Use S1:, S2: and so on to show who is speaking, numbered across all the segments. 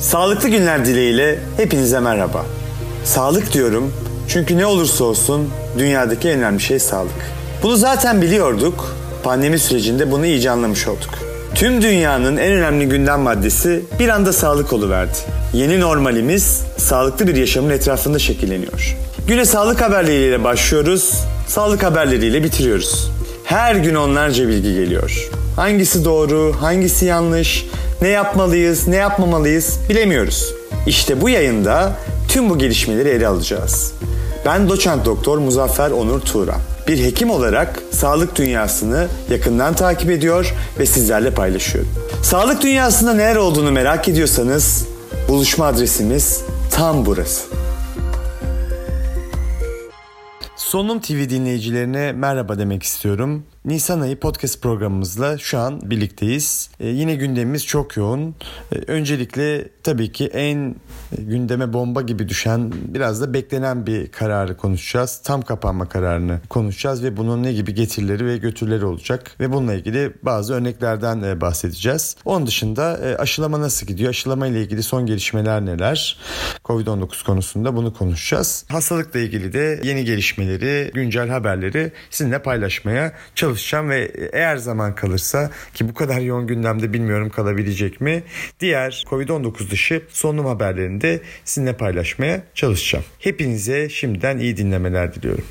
S1: Sağlıklı günler dileğiyle hepinize merhaba. Sağlık diyorum çünkü ne olursa olsun dünyadaki en önemli şey sağlık. Bunu zaten biliyorduk. Pandemi sürecinde bunu iyice anlamış olduk. Tüm dünyanın en önemli gündem maddesi bir anda sağlık oluverdi. Yeni normalimiz sağlıklı bir yaşamın etrafında şekilleniyor. Güne sağlık haberleriyle başlıyoruz, sağlık haberleriyle bitiriyoruz. Her gün onlarca bilgi geliyor. Hangisi doğru, hangisi yanlış, ne yapmalıyız, ne yapmamalıyız bilemiyoruz. İşte bu yayında tüm bu gelişmeleri ele alacağız. Ben doçent doktor Muzaffer Onur Tuğra. Bir hekim olarak sağlık dünyasını yakından takip ediyor ve sizlerle paylaşıyorum. Sağlık dünyasında neler olduğunu merak ediyorsanız buluşma adresimiz tam burası. Sonum TV dinleyicilerine merhaba demek istiyorum. Nisan ayı podcast programımızla şu an birlikteyiz. Ee, yine gündemimiz çok yoğun. Ee, öncelikle tabii ki en gündeme bomba gibi düşen biraz da beklenen bir kararı konuşacağız. Tam kapanma kararını konuşacağız ve bunun ne gibi getirileri ve götürleri olacak ve bununla ilgili bazı örneklerden e, bahsedeceğiz. Onun dışında e, aşılama nasıl gidiyor? Aşılama ile ilgili son gelişmeler neler? Covid-19 konusunda bunu konuşacağız. Hastalıkla ilgili de yeni gelişmeleri, güncel haberleri sizinle paylaşmaya çalışacağım ve eğer zaman kalırsa ki bu kadar yoğun gündemde bilmiyorum kalabilecek mi? Diğer Covid-19 dışı sonum haberlerini de sizinle paylaşmaya çalışacağım. Hepinize şimdiden iyi dinlemeler diliyorum.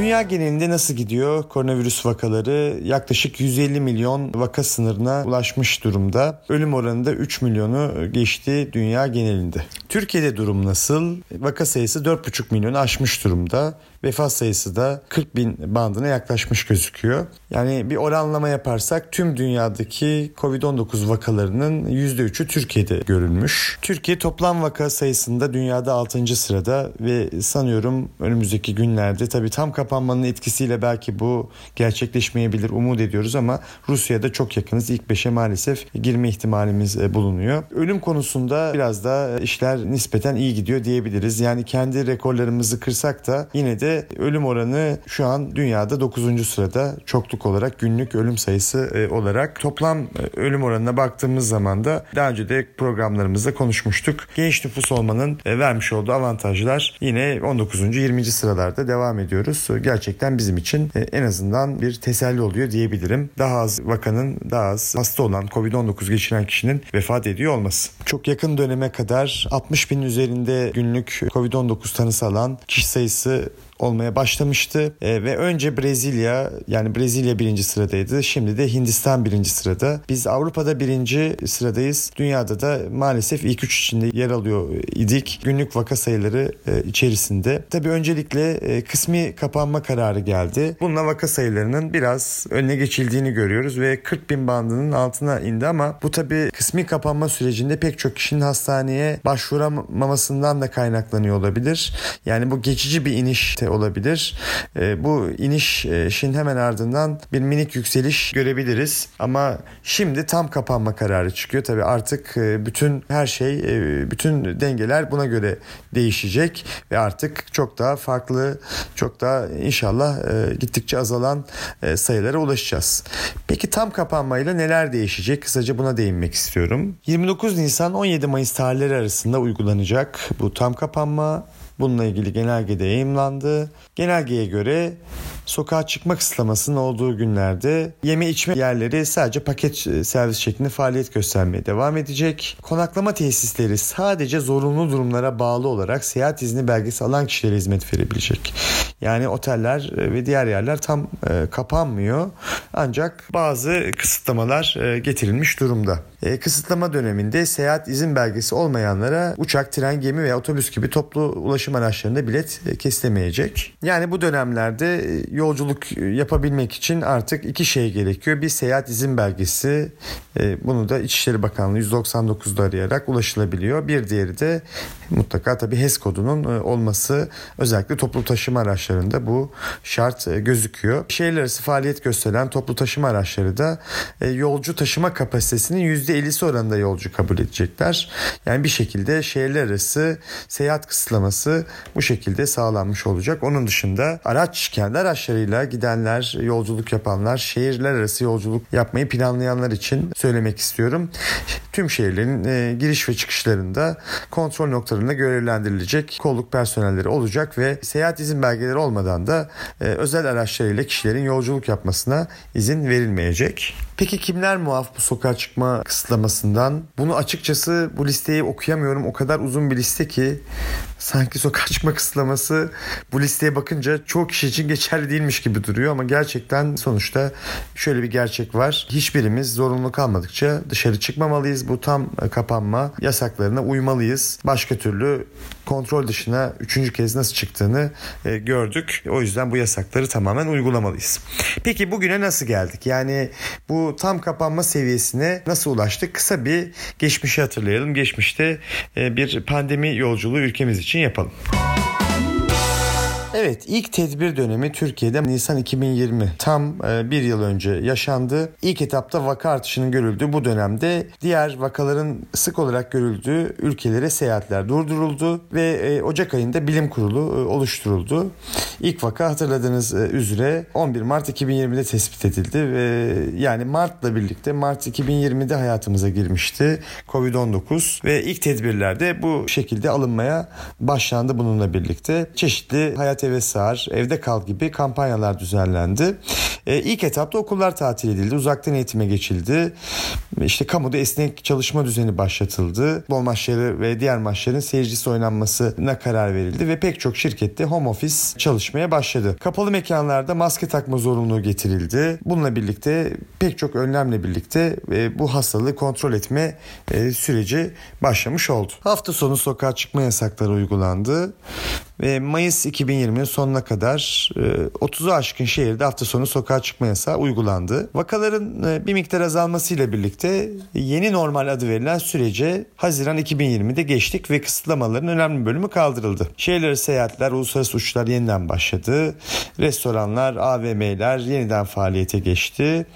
S1: Dünya genelinde nasıl gidiyor? Koronavirüs vakaları yaklaşık 150 milyon vaka sınırına ulaşmış durumda. Ölüm oranı da 3 milyonu geçti dünya genelinde. Türkiye'de durum nasıl? Vaka sayısı 4,5 milyonu aşmış durumda. Vefat sayısı da 40 bin bandına yaklaşmış gözüküyor. Yani bir oranlama yaparsak tüm dünyadaki Covid-19 vakalarının %3'ü Türkiye'de görülmüş. Türkiye toplam vaka sayısında dünyada 6. sırada ve sanıyorum önümüzdeki günlerde tabii tam kapanmanın etkisiyle belki bu gerçekleşmeyebilir umut ediyoruz ama Rusya'da çok yakınız. İlk 5'e maalesef girme ihtimalimiz e, bulunuyor. Ölüm konusunda biraz da işler nispeten iyi gidiyor diyebiliriz. Yani kendi rekorlarımızı kırsak da yine de ölüm oranı şu an dünyada 9. sırada çokluk olarak günlük ölüm sayısı e, olarak toplam e, ölüm oranına baktığımız zaman da daha önce de programlarımızda konuşmuştuk. Genç nüfus olmanın vermiş olduğu avantajlar yine 19. 20. sıralarda devam ediyoruz. Gerçekten bizim için en azından bir teselli oluyor diyebilirim. Daha az vakanın daha az hasta olan COVID-19 geçiren kişinin vefat ediyor olması. Çok yakın döneme kadar 60 bin üzerinde günlük COVID-19 tanısı alan kişi sayısı olmaya başlamıştı. E, ve önce Brezilya yani Brezilya birinci sıradaydı. Şimdi de Hindistan birinci sırada. Biz Avrupa'da birinci sıradayız. Dünyada da maalesef ilk üç içinde yer alıyor idik. Günlük vaka sayıları e, içerisinde. Tabi öncelikle e, kısmi kapanma kararı geldi. Bununla vaka sayılarının biraz önüne geçildiğini görüyoruz ve 40 bin bandının altına indi ama bu tabi kısmi kapanma sürecinde pek çok kişinin hastaneye başvuramamasından da kaynaklanıyor olabilir. Yani bu geçici bir iniş olabilir. E, bu inişin hemen ardından bir minik yükseliş görebiliriz. Ama şimdi tam kapanma kararı çıkıyor. Tabii artık e, bütün her şey, e, bütün dengeler buna göre değişecek ve artık çok daha farklı, çok daha inşallah e, gittikçe azalan e, sayılara ulaşacağız. Peki tam kapanmayla neler değişecek? Kısaca buna değinmek istiyorum. 29 Nisan 17 Mayıs tarihleri arasında uygulanacak bu tam kapanma Bununla ilgili genelgede yayımlandı. Genelgeye göre sokağa çıkma kısıtlamasının olduğu günlerde yeme içme yerleri sadece paket e, servis şeklinde faaliyet göstermeye devam edecek. Konaklama tesisleri sadece zorunlu durumlara bağlı olarak seyahat izni belgesi alan kişilere hizmet verebilecek. Yani oteller e, ve diğer yerler tam e, kapanmıyor. Ancak bazı kısıtlamalar getirilmiş durumda. Kısıtlama döneminde seyahat izin belgesi olmayanlara uçak, tren, gemi veya otobüs gibi toplu ulaşım araçlarında bilet kesilemeyecek. Yani bu dönemlerde yolculuk yapabilmek için artık iki şey gerekiyor. Bir seyahat izin belgesi. E, bunu da İçişleri Bakanlığı 199'da arayarak ulaşılabiliyor. Bir diğeri de mutlaka tabii HES kodunun e, olması özellikle toplu taşıma araçlarında bu şart e, gözüküyor. Şehirler arası faaliyet gösteren toplu taşıma araçları da e, yolcu taşıma kapasitesinin %50'si oranında yolcu kabul edecekler. Yani bir şekilde şehirler arası seyahat kısıtlaması bu şekilde sağlanmış olacak. Onun dışında araç kendi araçlarıyla gidenler, yolculuk yapanlar, şehirler arası yolculuk yapmayı planlayanlar için söylemek istiyorum. Tüm şehirlerin giriş ve çıkışlarında kontrol noktalarında görevlendirilecek kolluk personelleri olacak ve seyahat izin belgeleri olmadan da e, özel araçlarıyla kişilerin yolculuk yapmasına izin verilmeyecek. Peki kimler muaf bu sokağa çıkma kısıtlamasından? Bunu açıkçası bu listeyi okuyamıyorum. O kadar uzun bir liste ki sanki sokağa çıkma kısıtlaması bu listeye bakınca çok kişi için geçerli değilmiş gibi duruyor ama gerçekten sonuçta şöyle bir gerçek var. Hiçbirimiz zorunlu kalmadıkça dışarı çıkmamalıyız. Bu tam kapanma yasaklarına uymalıyız. Başka türlü kontrol dışına üçüncü kez nasıl çıktığını e, gördük. O yüzden bu yasakları tamamen uygulamalıyız. Peki bugüne nasıl geldik? Yani bu tam kapanma seviyesine nasıl ulaştık? Kısa bir geçmişi hatırlayalım. Geçmişte e, bir pandemi yolculuğu ülkemiz için yapalım. Evet ilk tedbir dönemi Türkiye'de Nisan 2020 tam e, bir yıl önce yaşandı. İlk etapta vaka artışının görüldüğü bu dönemde diğer vakaların sık olarak görüldüğü ülkelere seyahatler durduruldu ve e, Ocak ayında bilim kurulu e, oluşturuldu. İlk vaka hatırladığınız üzere 11 Mart 2020'de tespit edildi ve yani Mart'la birlikte Mart 2020'de hayatımıza girmişti Covid-19 ve ilk tedbirlerde bu şekilde alınmaya başlandı bununla birlikte. Çeşitli hayat eve sığar, evde kal gibi kampanyalar düzenlendi. E, ilk etapta okullar tatil edildi, uzaktan eğitime geçildi. İşte kamuda esnek çalışma düzeni başlatıldı. Bol maçları ve diğer maçların seyircisi oynanmasına karar verildi ve pek çok şirkette home office çalışmaya başladı. Kapalı mekanlarda maske takma zorunluluğu getirildi. Bununla birlikte pek çok önlemle birlikte e, bu hastalığı kontrol etme e, süreci başlamış oldu. Hafta sonu sokağa çıkma yasakları uygulandı ve Mayıs 2020'nin sonuna kadar 30'u e, aşkın şehirde hafta sonu sokağa çıkma yasağı uygulandı. Vakaların e, bir miktar azalmasıyla birlikte yeni normal adı verilen sürece Haziran 2020'de geçtik ve kısıtlamaların önemli bölümü kaldırıldı. Şehirleri seyahatler, uluslararası uçuşlar yeniden başladı. Restoranlar, AVM'ler yeniden faaliyete geçti.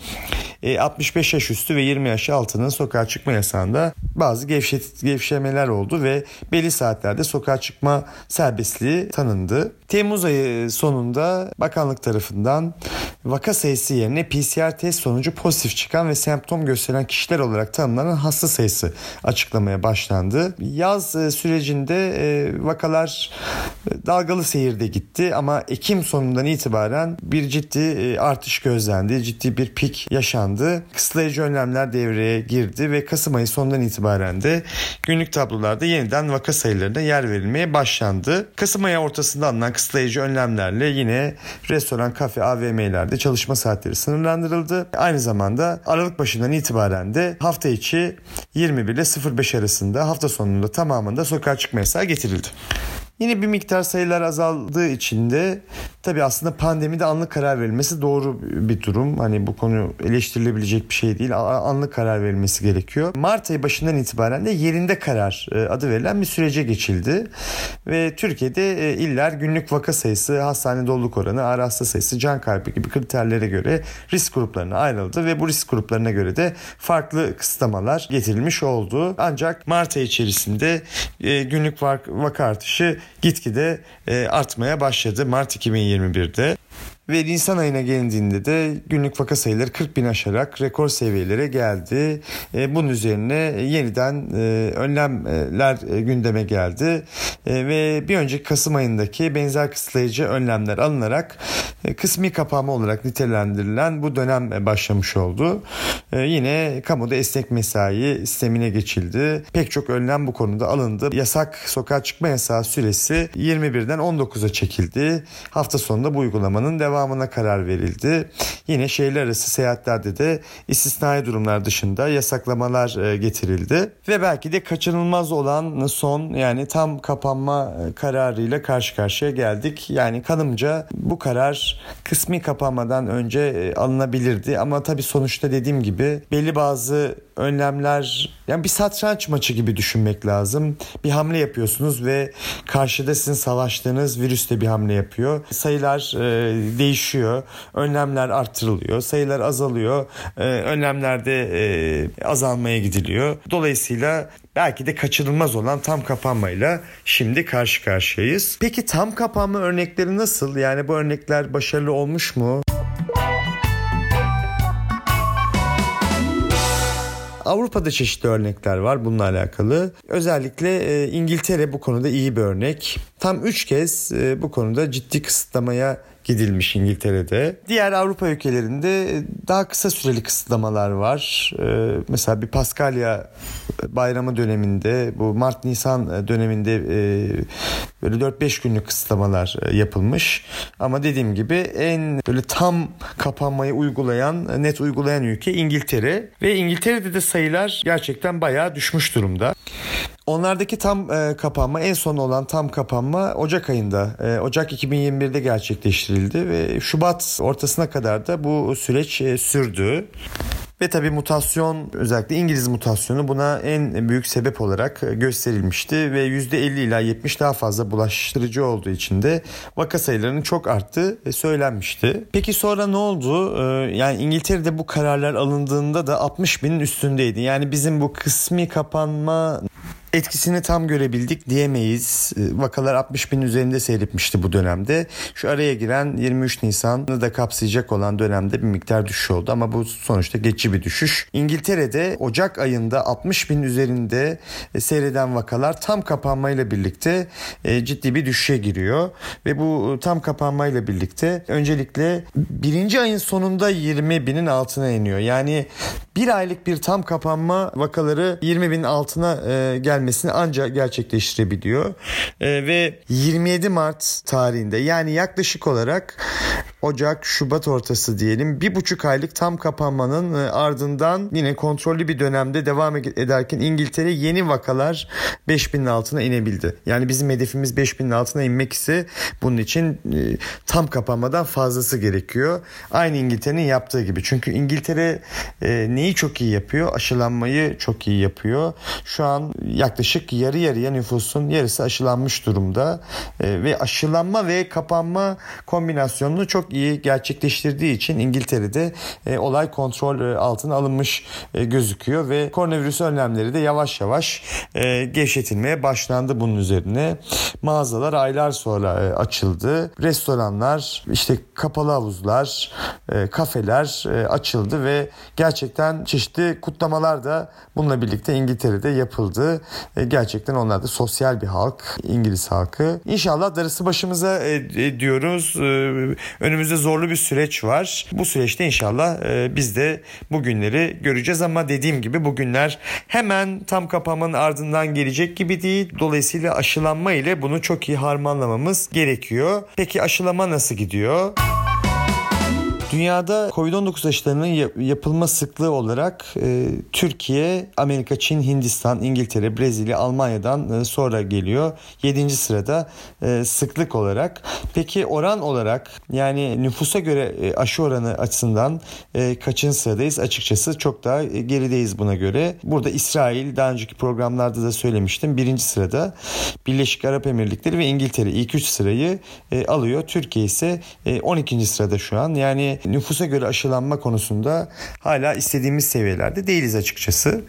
S1: 65 e, yaş üstü ve 20 yaş altının sokağa çıkma yasağında bazı gevşet, gevşemeler oldu ve belli saatlerde sokağa çıkma serbestliği tanındı. Temmuz ayı sonunda bakanlık tarafından vaka sayısı yerine PCR test sonucu pozitif çıkan ve semptom gösteren kişiler olarak tanımlanan hasta sayısı açıklamaya başlandı. Yaz e, sürecinde e, vakalar e, dalgalı seyirde gitti ama Ekim sonundan itibaren bir ciddi artış gözlendi. Ciddi bir pik yaşandı. Kısıtlayıcı önlemler devreye girdi ve Kasım ayı sonundan itibaren de günlük tablolarda yeniden vaka sayılarına yer verilmeye başlandı. Kasım ayı ortasında alınan kısıtlayıcı önlemlerle yine restoran, kafe, AVM'lerde çalışma saatleri sınırlandırıldı. Aynı zamanda Aralık başından itibaren de hafta içi 21 ile 05 arasında hafta sonunda tamamında sokağa çıkma yasağı getirildi. Yine bir miktar sayılar azaldığı için de tabi aslında pandemide anlık karar verilmesi doğru bir durum. Hani bu konu eleştirilebilecek bir şey değil. Anlık karar verilmesi gerekiyor. Mart ayı başından itibaren de yerinde karar e, adı verilen bir sürece geçildi. Ve Türkiye'de e, iller günlük vaka sayısı, hastane doluluk oranı, ağır hasta sayısı, can kaybı gibi kriterlere göre risk gruplarına ayrıldı ve bu risk gruplarına göre de farklı kısıtlamalar getirilmiş oldu. Ancak Mart ayı içerisinde e, günlük vaka artışı gitgide e, artmaya başladı Mart 2021'de. Ve Nisan ayına gelindiğinde de günlük vaka sayıları 40 bin aşarak rekor seviyelere geldi. E, bunun üzerine yeniden e, önlemler e, gündeme geldi. Ve bir önceki Kasım ayındaki benzer kısıtlayıcı önlemler alınarak kısmi kapanma olarak nitelendirilen bu dönem başlamış oldu. E, yine kamuda esnek mesai sistemine geçildi. Pek çok önlem bu konuda alındı. Yasak sokağa çıkma yasağı süresi 21'den 19'a çekildi. Hafta sonunda bu uygulamanın devam devamına karar verildi. Yine şehirler arası seyahatlerde de istisnai durumlar dışında yasaklamalar e, getirildi. Ve belki de kaçınılmaz olan son yani tam kapanma e, kararıyla karşı karşıya geldik. Yani kanımca bu karar kısmi kapanmadan önce e, alınabilirdi ama tabii sonuçta dediğim gibi belli bazı önlemler yani bir satranç maçı gibi düşünmek lazım. Bir hamle yapıyorsunuz ve karşıda sizin savaştığınız virüs de bir hamle yapıyor. Sayılar e, değişiyor. Önlemler arttırılıyor. Sayılar azalıyor. E, önlemler de e, azalmaya gidiliyor. Dolayısıyla belki de kaçınılmaz olan tam kapanmayla şimdi karşı karşıyayız. Peki tam kapanma örnekleri nasıl? Yani bu örnekler başarılı olmuş mu? Avrupa'da çeşitli örnekler var bununla alakalı. Özellikle e, İngiltere bu konuda iyi bir örnek. Tam 3 kez e, bu konuda ciddi kısıtlamaya gidilmiş İngiltere'de. Diğer Avrupa ülkelerinde daha kısa süreli kısıtlamalar var. Ee, mesela bir Paskalya bayramı döneminde bu Mart-Nisan döneminde e, böyle 4-5 günlük kısıtlamalar e, yapılmış. Ama dediğim gibi en böyle tam kapanmayı uygulayan, net uygulayan ülke İngiltere ve İngiltere'de de sayılar gerçekten bayağı düşmüş durumda. Onlardaki tam e, kapanma en son olan tam kapanma Ocak ayında e, Ocak 2021'de gerçekleştirildi ve Şubat ortasına kadar da bu süreç e, sürdü. Ve tabi mutasyon özellikle İngiliz mutasyonu buna en büyük sebep olarak gösterilmişti ve %50 ila 70 daha fazla bulaştırıcı olduğu için de vaka sayılarının çok arttığı söylenmişti. Peki sonra ne oldu? Yani İngiltere'de bu kararlar alındığında da 60 binin üstündeydi. Yani bizim bu kısmi kapanma etkisini tam görebildik diyemeyiz. Ee, vakalar 60 bin üzerinde seyretmişti bu dönemde. Şu araya giren 23 Nisan'ı da kapsayacak olan dönemde bir miktar düşüş oldu ama bu sonuçta geçici bir düşüş. İngiltere'de Ocak ayında 60 bin üzerinde e, seyreden vakalar tam kapanmayla birlikte e, ciddi bir düşüşe giriyor ve bu e, tam kapanmayla birlikte öncelikle birinci ayın sonunda 20 binin altına iniyor. Yani bir aylık bir tam kapanma vakaları 20 bin altına gelmiş gelmesini ancak gerçekleştirebiliyor. E, ve 27 Mart tarihinde yani yaklaşık olarak Ocak, Şubat ortası diyelim bir buçuk aylık tam kapanmanın e, ardından yine kontrollü bir dönemde devam ederken İngiltere yeni vakalar 5000'in altına inebildi. Yani bizim hedefimiz 5000'in altına inmek ise bunun için e, tam kapanmadan fazlası gerekiyor. Aynı İngiltere'nin yaptığı gibi. Çünkü İngiltere e, neyi çok iyi yapıyor? Aşılanmayı çok iyi yapıyor. Şu an yaklaşık yarı yarıya nüfusun yarısı aşılanmış durumda. Ve aşılanma ve kapanma kombinasyonunu çok iyi gerçekleştirdiği için İngiltere'de e, olay kontrol e, altına alınmış e, gözüküyor ve koronavirüs önlemleri de yavaş yavaş e, gevşetilmeye başlandı bunun üzerine. Mağazalar aylar sonra e, açıldı. Restoranlar, işte kapalı havuzlar, e, kafeler e, açıldı ve gerçekten çeşitli kutlamalar da bununla birlikte İngiltere'de yapıldı. E, gerçekten onlar da sosyal bir halk, İngiliz halkı. İnşallah darısı başımıza e, e, diyoruz. E, önümüzde önümüzde zorlu bir süreç var. Bu süreçte inşallah e, biz de bu günleri göreceğiz ama dediğim gibi bu günler hemen tam kapanmanın ardından gelecek gibi değil. Dolayısıyla aşılanma ile bunu çok iyi harmanlamamız gerekiyor. Peki aşılama nasıl gidiyor? Dünyada Covid-19 aşılarının yapılma sıklığı olarak e, Türkiye, Amerika, Çin, Hindistan, İngiltere, Brezilya, Almanya'dan e, sonra geliyor. 7. sırada e, sıklık olarak. Peki oran olarak yani nüfusa göre e, aşı oranı açısından e, kaçıncı sıradayız? Açıkçası çok daha e, gerideyiz buna göre. Burada İsrail daha önceki programlarda da söylemiştim. Birinci sırada Birleşik Arap Emirlikleri ve İngiltere ilk üç sırayı e, alıyor. Türkiye ise e, 12. sırada şu an. Yani nüfusa göre aşılanma konusunda hala istediğimiz seviyelerde değiliz açıkçası.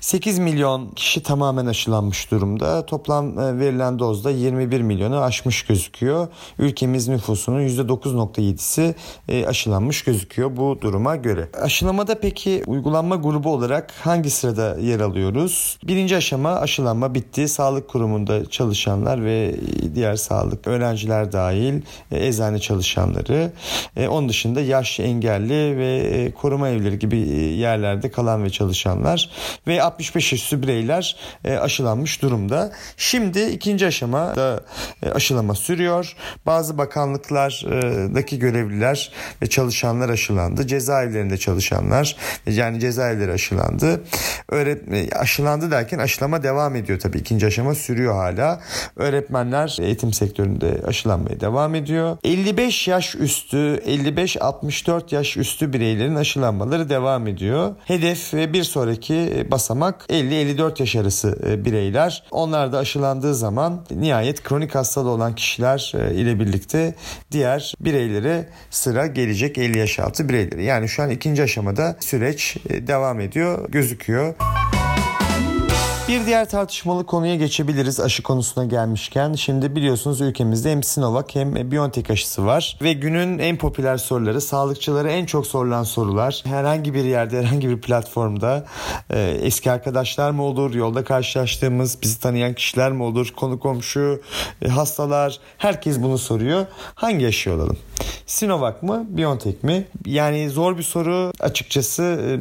S1: 8 milyon kişi tamamen aşılanmış durumda. Toplam e, verilen dozda 21 milyonu aşmış gözüküyor. Ülkemiz nüfusunun %9.7'si e, aşılanmış gözüküyor bu duruma göre. Aşılamada peki uygulanma grubu olarak hangi sırada yer alıyoruz? Birinci aşama aşılanma bitti. Sağlık kurumunda çalışanlar ve diğer sağlık öğrenciler dahil e, eczane çalışanları. Onun dışında yaş engelli ve koruma evleri gibi yerlerde kalan ve çalışanlar ve 65 yaş üstü bireyler e, aşılanmış durumda. Şimdi ikinci aşamada e, aşılama sürüyor. Bazı bakanlıklardaki görevliler ve çalışanlar aşılandı. Cezaevlerinde çalışanlar yani cezaevleri aşılandı. Öğretmen aşılandı derken aşılama devam ediyor tabii. ikinci aşama sürüyor hala. Öğretmenler eğitim sektöründe aşılanmaya devam ediyor. 55 yaş üstü 55-64 yaş üstü bireylerin aşılanmaları devam ediyor. Hedef bir sonraki basamak 50-54 yaş arası e, bireyler. Onlar da aşılandığı zaman nihayet kronik hastalığı olan kişiler e, ile birlikte diğer bireylere sıra gelecek 50 yaş altı bireyleri. Yani şu an ikinci aşamada süreç e, devam ediyor gözüküyor. Bir diğer tartışmalı konuya geçebiliriz aşı konusuna gelmişken. Şimdi biliyorsunuz ülkemizde hem Sinovac hem BioNTech aşısı var. Ve günün en popüler soruları, sağlıkçılara en çok sorulan sorular. Herhangi bir yerde, herhangi bir platformda e, eski arkadaşlar mı olur, yolda karşılaştığımız, bizi tanıyan kişiler mi olur, konu komşu, e, hastalar, herkes bunu soruyor. Hangi aşı olalım? Sinovac mı, BioNTech mi? Yani zor bir soru açıkçası. E,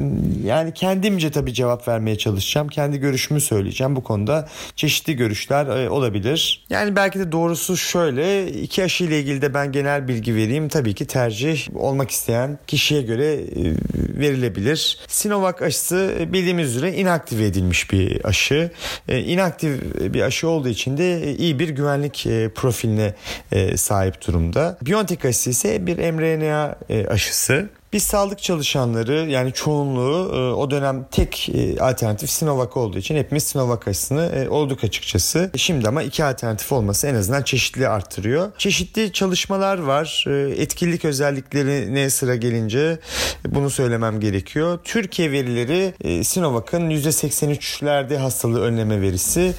S1: yani kendimce tabii cevap vermeye çalışacağım. Kendi görüşümü söyleyeceğim söyleyeceğim. Bu konuda çeşitli görüşler e, olabilir. Yani belki de doğrusu şöyle iki aşı ile ilgili de ben genel bilgi vereyim. Tabii ki tercih olmak isteyen kişiye göre e, verilebilir. Sinovac aşısı e, bildiğimiz üzere inaktive edilmiş bir aşı. İnaktif bir aşı olduğu için de iyi bir güvenlik profiline sahip durumda. BioNTech aşısı ise bir mRNA aşısı. Biz sağlık çalışanları yani çoğunluğu e, o dönem tek e, alternatif Sinovac olduğu için hepimiz Sinovac aşısını e, olduk açıkçası. Şimdi ama iki alternatif olması en azından çeşitli arttırıyor. Çeşitli çalışmalar var. Etkinlik özelliklerine sıra gelince bunu söylemem gerekiyor. Türkiye verileri Sinovac'ın %83'lerde hastalığı önleme verisi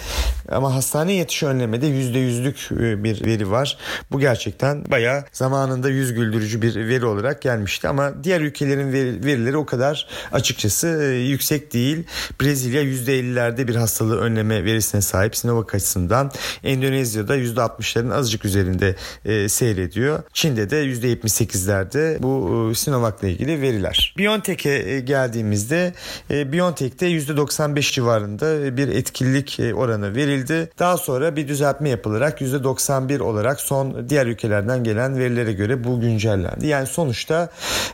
S1: ama hastane yatışı önlemede %100'lük bir veri var. Bu gerçekten bayağı zamanında yüz güldürücü bir veri olarak gelmişti ama diğer ülkelerin verileri o kadar açıkçası e, yüksek değil. Brezilya %50'lerde bir hastalığı önleme verisine sahip Sinovac açısından. Endonezya'da %60'ların azıcık üzerinde e, seyrediyor. Çin'de de %78'lerde bu e, Sinovac'la ilgili veriler. BioNTech'e e, geldiğimizde e, BioNTech'te %95 civarında bir etkinlik e, oranı verildi. Daha sonra bir düzeltme yapılarak %91 olarak son diğer ülkelerden gelen verilere göre bu güncellendi. Yani sonuçta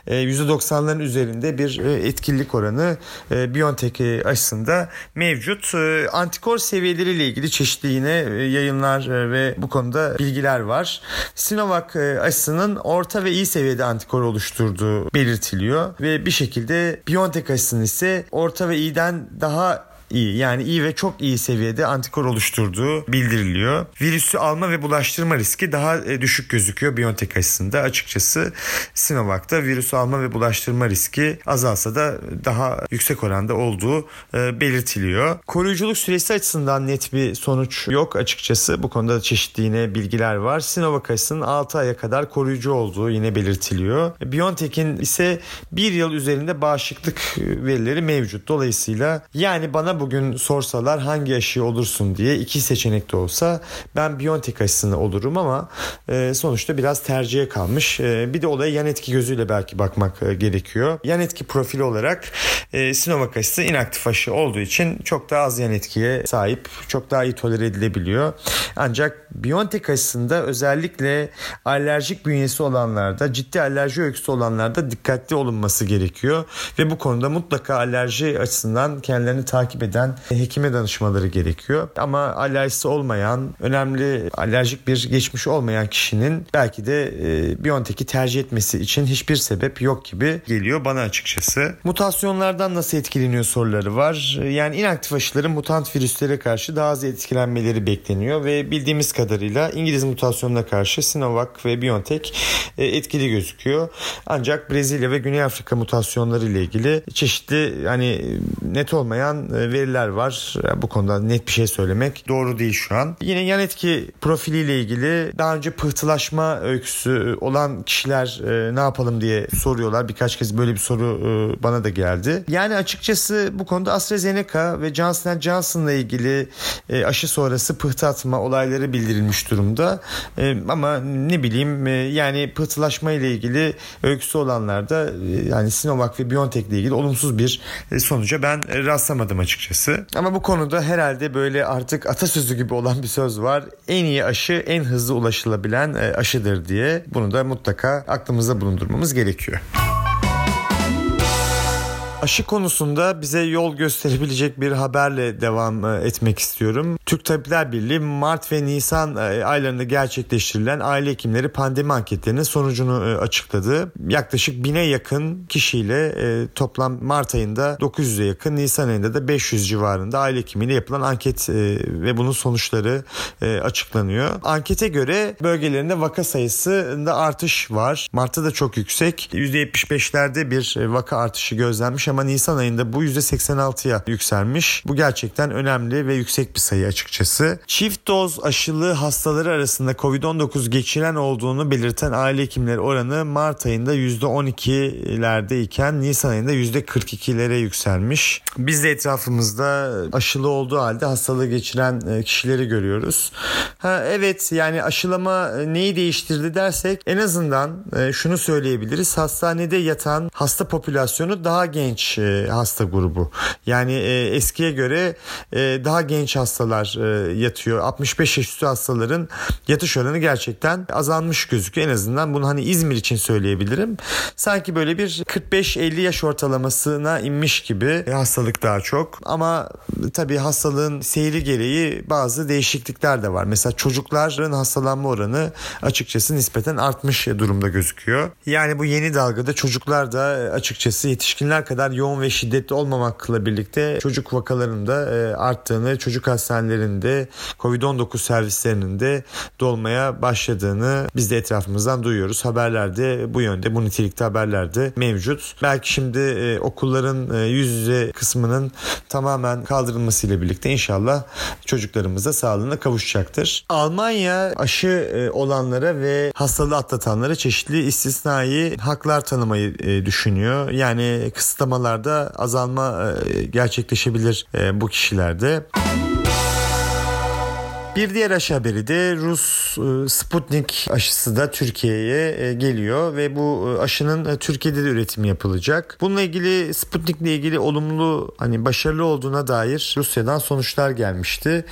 S1: %90'ların e, üzerinde bir e, etkinlik oranı e, BioNTech aşısında mevcut. Antikor seviyeleriyle ilgili çeşitli yine yayınlar ve bu konuda bilgiler var. Sinovac aşısının orta ve iyi seviyede antikor oluşturduğu belirtiliyor ve bir şekilde BioNTech aşısının ise orta ve iyiden daha iyi yani iyi ve çok iyi seviyede antikor oluşturduğu bildiriliyor. Virüsü alma ve bulaştırma riski daha e, düşük gözüküyor BioNTech aşısında. Açıkçası Sinovac'ta virüsü alma ve bulaştırma riski azalsa da daha yüksek oranda olduğu e, belirtiliyor. Koruyuculuk süresi açısından net bir sonuç yok açıkçası. Bu konuda çeşitli yine bilgiler var. Sinovac aşısının 6 aya kadar koruyucu olduğu yine belirtiliyor. BioNTech'in ise 1 yıl üzerinde bağışıklık verileri mevcut. Dolayısıyla yani bana bu bugün sorsalar hangi aşı olursun diye iki seçenek de olsa ben Biontech aşısını olurum ama e, sonuçta biraz tercihe kalmış. E, bir de olaya yan etki gözüyle belki bakmak e, gerekiyor. Yan etki profili olarak e, Sinovac aşısı inaktif aşı olduğu için çok daha az yan etkiye sahip. Çok daha iyi tolere edilebiliyor. Ancak Biontech aşısında özellikle alerjik bünyesi olanlarda, ciddi alerji öyküsü olanlarda dikkatli olunması gerekiyor. Ve bu konuda mutlaka alerji açısından kendilerini takip eden hekime danışmaları gerekiyor. Ama alerjisi olmayan, önemli alerjik bir geçmiş olmayan kişinin belki de e, Biontech'i tercih etmesi için hiçbir sebep yok gibi geliyor bana açıkçası. Mutasyonlardan nasıl etkileniyor soruları var. Yani inaktif aşıların mutant virüslere karşı daha az etkilenmeleri bekleniyor ve bildiğimiz kadarıyla İngiliz mutasyonuna karşı Sinovac ve BioNTech e, etkili gözüküyor. Ancak Brezilya ve Güney Afrika mutasyonları ile ilgili çeşitli hani net olmayan e, veriler var. Bu konuda net bir şey söylemek doğru değil şu an. Yine yan etki profiliyle ilgili daha önce pıhtılaşma öyküsü olan kişiler e, ne yapalım diye soruyorlar. Birkaç kez böyle bir soru e, bana da geldi. Yani açıkçası bu konuda AstraZeneca ve Johnson Johnson'la ilgili e, aşı sonrası pıhtı atma olayları bildirilmiş durumda. E, ama ne bileyim e, yani pıhtılaşma ile ilgili öyküsü olanlarda e, yani Sinovac ve BioNTech ile ilgili olumsuz bir e, sonuca ben e, rastlamadım açıkçası açıkçası. Ama bu konuda herhalde böyle artık atasözü gibi olan bir söz var. En iyi aşı en hızlı ulaşılabilen e, aşıdır diye. Bunu da mutlaka aklımızda bulundurmamız gerekiyor. Aşı konusunda bize yol gösterebilecek bir haberle devam e, etmek istiyorum. Türk Tabipler Birliği Mart ve Nisan e, aylarında gerçekleştirilen aile hekimleri pandemi anketlerinin sonucunu e, açıkladı. Yaklaşık bine yakın kişiyle toplam Mart ayında 900'e yakın, Nisan ayında da 500 civarında aile hekimiyle yapılan anket ve bunun sonuçları açıklanıyor. Ankete göre bölgelerinde vaka sayısında artış var. Mart'ta da çok yüksek. %75'lerde bir vaka artışı gözlenmiş ama Nisan ayında bu %86'ya yükselmiş. Bu gerçekten önemli ve yüksek bir sayı açıkçası. Çift doz aşılı hastaları arasında Covid-19 geçiren olduğunu belirten aile hekimleri oranı Mart ayında %12'lerde iken Nisan ayında %42'lere yükselmiş. Biz de etrafımızda aşılı olduğu halde hastalığı geçiren e, kişileri görüyoruz. Ha, evet yani aşılama e, neyi değiştirdi dersek en azından e, şunu söyleyebiliriz. Hastanede yatan hasta popülasyonu daha genç e, hasta grubu. Yani e, eskiye göre e, daha genç hastalar yatıyor. 65 yaş üstü hastaların yatış oranı gerçekten azalmış gözüküyor. En azından bunu hani İzmir için söyleyebilirim. Sanki böyle bir 45-50 yaş ortalamasına inmiş gibi hastalık daha çok. Ama tabii hastalığın seyri gereği bazı değişiklikler de var. Mesela çocukların hastalanma oranı açıkçası nispeten artmış durumda gözüküyor. Yani bu yeni dalgada çocuklar da açıkçası yetişkinler kadar yoğun ve şiddetli olmamakla birlikte çocuk vakalarında e, arttığını, çocuk hastanelerinde Covid-19 servislerinin de dolmaya başladığını biz de etrafımızdan duyuyoruz. Haberlerde bu yönde, bu nitelikte haberlerde mevcut. Belki şimdi e, okulların e, yüz yüze kısmının tamamen kaldırılmasıyla birlikte inşallah çocuklarımız da sağlığına kavuşacaktır. Almanya aşı olanlara ve hastalığı atlatanlara çeşitli istisnai haklar tanımayı düşünüyor. Yani kısıtlamalar vakalarda azalma e, gerçekleşebilir e, bu kişilerde. Bir diğer aşı haberi de Rus e, Sputnik aşısı da Türkiye'ye e, geliyor ve bu e, aşının Türkiye'de de üretimi yapılacak. Bununla ilgili Sputnik'le ilgili olumlu hani başarılı olduğuna dair Rusya'dan sonuçlar gelmişti.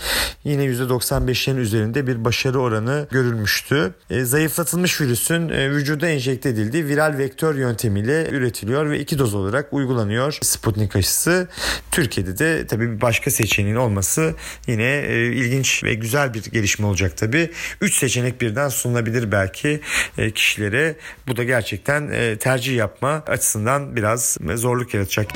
S1: Yine %95'lerin üzerinde bir başarı oranı görülmüştü. Zayıflatılmış virüsün vücuda enjekte edildiği viral vektör yöntemiyle üretiliyor ve iki doz olarak uygulanıyor Sputnik aşısı. Türkiye'de de tabii başka seçeneğin olması yine ilginç ve güzel güzel bir gelişme olacak tabii. Üç seçenek birden sunulabilir belki e, kişilere. Bu da gerçekten e, tercih yapma açısından biraz zorluk yaratacak.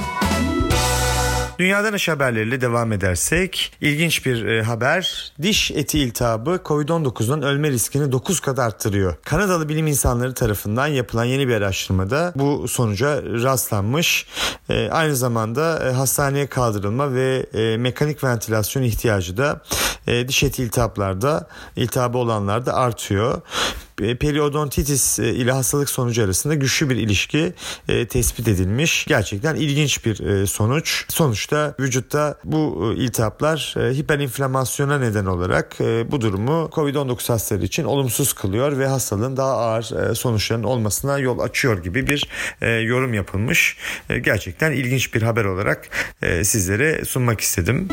S1: Dünyadan iş haberleriyle devam edersek ilginç bir e, haber. Diş eti iltihabı COVID-19'dan ölme riskini 9 kat arttırıyor. Kanadalı bilim insanları tarafından yapılan yeni bir araştırmada bu sonuca rastlanmış. E, aynı zamanda e, hastaneye kaldırılma ve e, mekanik ventilasyon ihtiyacı da e, diş eti iltihaplarda iltihabı olanlarda artıyor. E, periodontitis e, ile hastalık sonucu arasında güçlü bir ilişki e, tespit edilmiş. Gerçekten ilginç bir sonuç. Sonuçta vücutta bu iltihaplar hiperinflamasyona neden olarak bu durumu COVID-19 hastaları için olumsuz kılıyor ve hastalığın daha ağır sonuçların olmasına yol açıyor gibi bir yorum yapılmış. Gerçekten ilginç bir haber olarak sizlere sunmak istedim.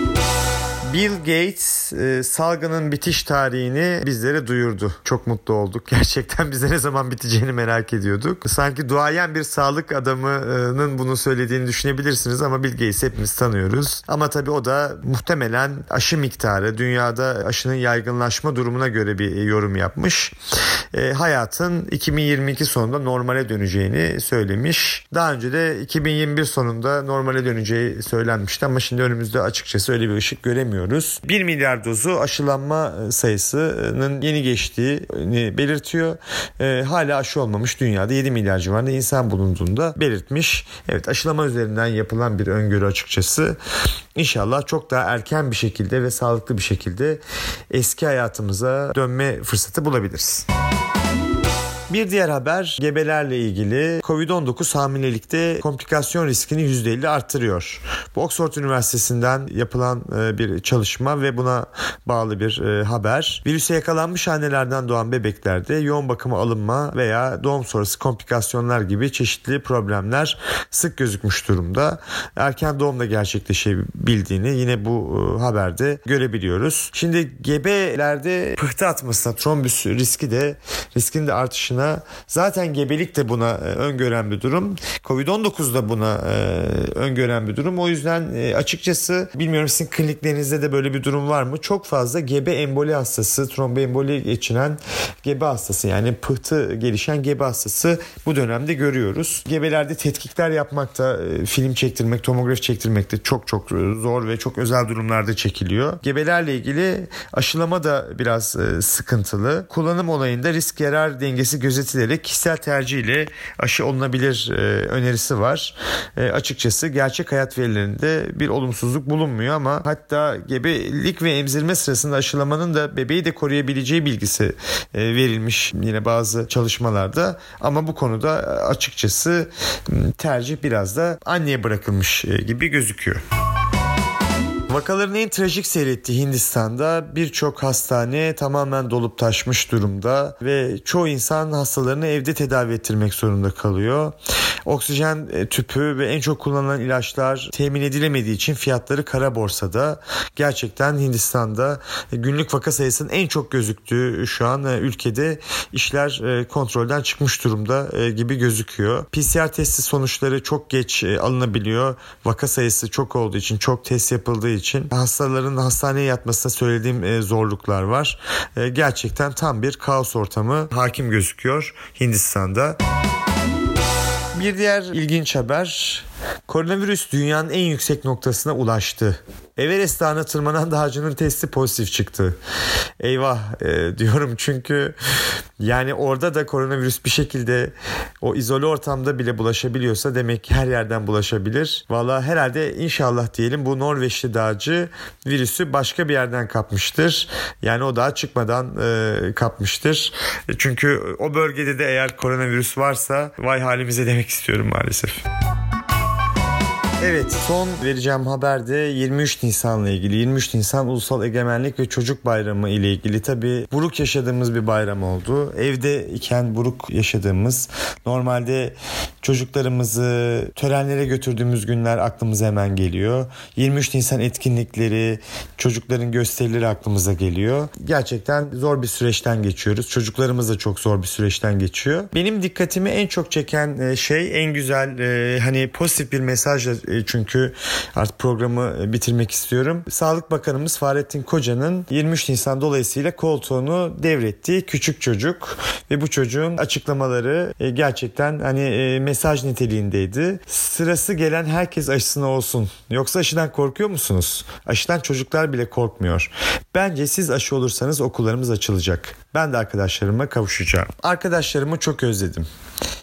S1: Bill Gates e, salgının bitiş tarihini bizlere duyurdu. Çok mutlu olduk. Gerçekten bize ne zaman biteceğini merak ediyorduk. Sanki duayen bir sağlık adamının bunu söylediğini düşünebilirsiniz ama Bill Gates'i hepimiz tanıyoruz. Ama tabii o da muhtemelen aşı miktarı, dünyada aşının yaygınlaşma durumuna göre bir yorum yapmış. E, hayatın 2022 sonunda normale döneceğini söylemiş. Daha önce de 2021 sonunda normale döneceği söylenmişti ama şimdi önümüzde açıkçası öyle bir ışık göremiyoruz görüyoruz. 1 milyar dozu aşılanma e, sayısının yeni geçtiğini belirtiyor. E, hala aşı olmamış dünyada 7 milyar civarında insan bulunduğunda belirtmiş. Evet aşılama üzerinden yapılan bir öngörü açıkçası. İnşallah çok daha erken bir şekilde ve sağlıklı bir şekilde eski hayatımıza dönme fırsatı bulabiliriz. Bir diğer haber gebelerle ilgili Covid-19 hamilelikte komplikasyon riskini %50 arttırıyor. Bu Oxford Üniversitesi'nden yapılan e, bir çalışma ve buna bağlı bir e, haber. Virüse yakalanmış annelerden doğan bebeklerde yoğun bakıma alınma veya doğum sonrası komplikasyonlar gibi çeşitli problemler sık gözükmüş durumda. Erken doğumda gerçekleşebildiğini yine bu e, haberde görebiliyoruz. Şimdi gebelerde pıhtı atmasına trombüs riski de riskin de artışına zaten gebelik de buna öngören bir durum. Covid-19 da buna öngören bir durum. O yüzden açıkçası bilmiyorum sizin kliniklerinizde de böyle bir durum var mı? Çok fazla gebe emboli hastası, tromboemboli geçiren gebe hastası yani pıhtı gelişen gebe hastası bu dönemde görüyoruz. Gebelerde tetkikler yapmakta, e, film çektirmek, tomografi çektirmek de çok çok zor ve çok özel durumlarda çekiliyor. Gebelerle ilgili aşılama da biraz e, sıkıntılı. Kullanım olayında risk yarar dengesi gözetilerek kişisel tercih ile aşı olunabilir e, önerisi var. Açıkçası gerçek hayat verilerinde bir olumsuzluk bulunmuyor ama hatta gebelik ve emzirme sırasında aşılamanın da bebeği de koruyabileceği bilgisi verilmiş yine bazı çalışmalarda ama bu konuda açıkçası tercih biraz da anneye bırakılmış e, gibi gözüküyor. Vakaların en trajik seyrettiği Hindistan'da birçok hastane tamamen dolup taşmış durumda ve çoğu insan hastalarını evde tedavi ettirmek zorunda kalıyor. Oksijen e, tüpü ve en çok kullanılan ilaçlar temin edilemediği için fiyatları kara borsada. Gerçekten Hindistan'da günlük vaka sayısının en çok gözüktüğü şu an e, ülkede işler e, kontrolden çıkmış durumda gibi gözüküyor. PCR testi sonuçları çok geç alınabiliyor. Vaka sayısı çok olduğu için, çok test yapıldığı için hastaların hastaneye yatmasına söylediğim zorluklar var. Gerçekten tam bir kaos ortamı hakim gözüküyor Hindistan'da. Bir diğer ilginç haber Koronavirüs dünyanın en yüksek noktasına ulaştı. Everest Dağı'na tırmanan dağcının testi pozitif çıktı. Eyvah e, diyorum çünkü yani orada da koronavirüs bir şekilde o izole ortamda bile bulaşabiliyorsa demek ki her yerden bulaşabilir. Valla herhalde inşallah diyelim bu Norveçli dağcı virüsü başka bir yerden kapmıştır. Yani o dağa çıkmadan e, kapmıştır. Çünkü o bölgede de eğer koronavirüs varsa vay halimize demek istiyorum maalesef. Evet son vereceğim haber de 23 Nisan'la ilgili. 23 Nisan Ulusal Egemenlik ve Çocuk Bayramı ile ilgili. Tabi buruk yaşadığımız bir bayram oldu. Evde iken buruk yaşadığımız normalde çocuklarımızı törenlere götürdüğümüz günler aklımıza hemen geliyor. 23 Nisan etkinlikleri, çocukların gösterileri aklımıza geliyor. Gerçekten zor bir süreçten geçiyoruz. Çocuklarımız da çok zor bir süreçten geçiyor. Benim dikkatimi en çok çeken e, şey en güzel e, hani pozitif bir mesajla çünkü artık programı e, bitirmek istiyorum. Sağlık Bakanımız Fahrettin Koca'nın 23 Nisan dolayısıyla koltuğunu devrettiği küçük çocuk ve bu çocuğun açıklamaları e, gerçekten hani mesaj niteliğindeydi. Sırası gelen herkes aşısına olsun. Yoksa aşıdan korkuyor musunuz? Aşıdan çocuklar bile korkmuyor. Bence siz aşı olursanız okullarımız açılacak. Ben de arkadaşlarıma kavuşacağım. Arkadaşlarımı çok özledim.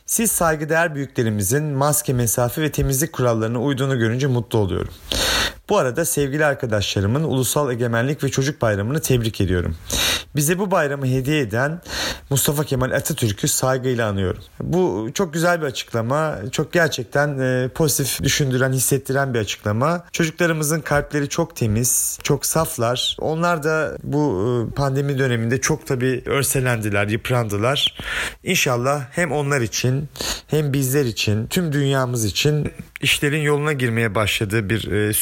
S1: Siz saygıdeğer büyüklerimizin maske, mesafe ve temizlik kurallarına uyduğunu görünce mutlu oluyorum. Bu arada sevgili arkadaşlarımın Ulusal Egemenlik ve Çocuk Bayramı'nı tebrik ediyorum. Bize bu bayramı hediye eden Mustafa Kemal Atatürk'ü saygıyla anıyorum. Bu çok güzel bir açıklama. Çok gerçekten e, pozitif düşündüren, hissettiren bir açıklama. Çocuklarımızın kalpleri çok temiz, çok saflar. Onlar da bu e, pandemi döneminde çok tabii örselendiler, yıprandılar. İnşallah hem onlar için hem bizler için, tüm dünyamız için işlerin yoluna girmeye başladığı bir e,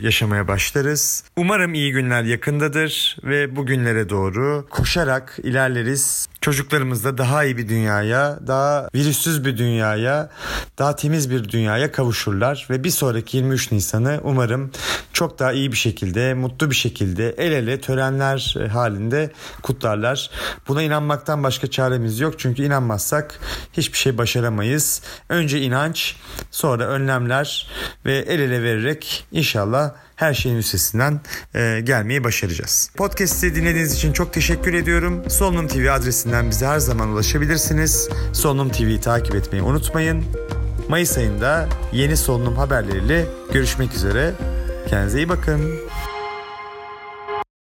S1: yaşamaya başlarız. Umarım iyi günler yakındadır ve bu günlere doğru koşarak ilerleriz. Çocuklarımız daha iyi bir dünyaya, daha virüssüz bir dünyaya, daha temiz bir dünyaya kavuşurlar ve bir sonraki 23 Nisan'ı umarım çok daha iyi bir şekilde, mutlu bir şekilde el ele törenler halinde kutlarlar. Buna inanmaktan başka çaremiz yok çünkü inanmazsak hiçbir şey başaramayız. Önce inanç, sonra önlemler ve el ele vererek inşallah her şeyin üstesinden e, gelmeyi başaracağız. Podcast'i dinlediğiniz için çok teşekkür ediyorum. Solunum TV adresinden bize her zaman ulaşabilirsiniz. Solunum TV'yi takip etmeyi unutmayın. Mayıs ayında yeni solunum haberleriyle görüşmek üzere. Kendinize iyi bakın.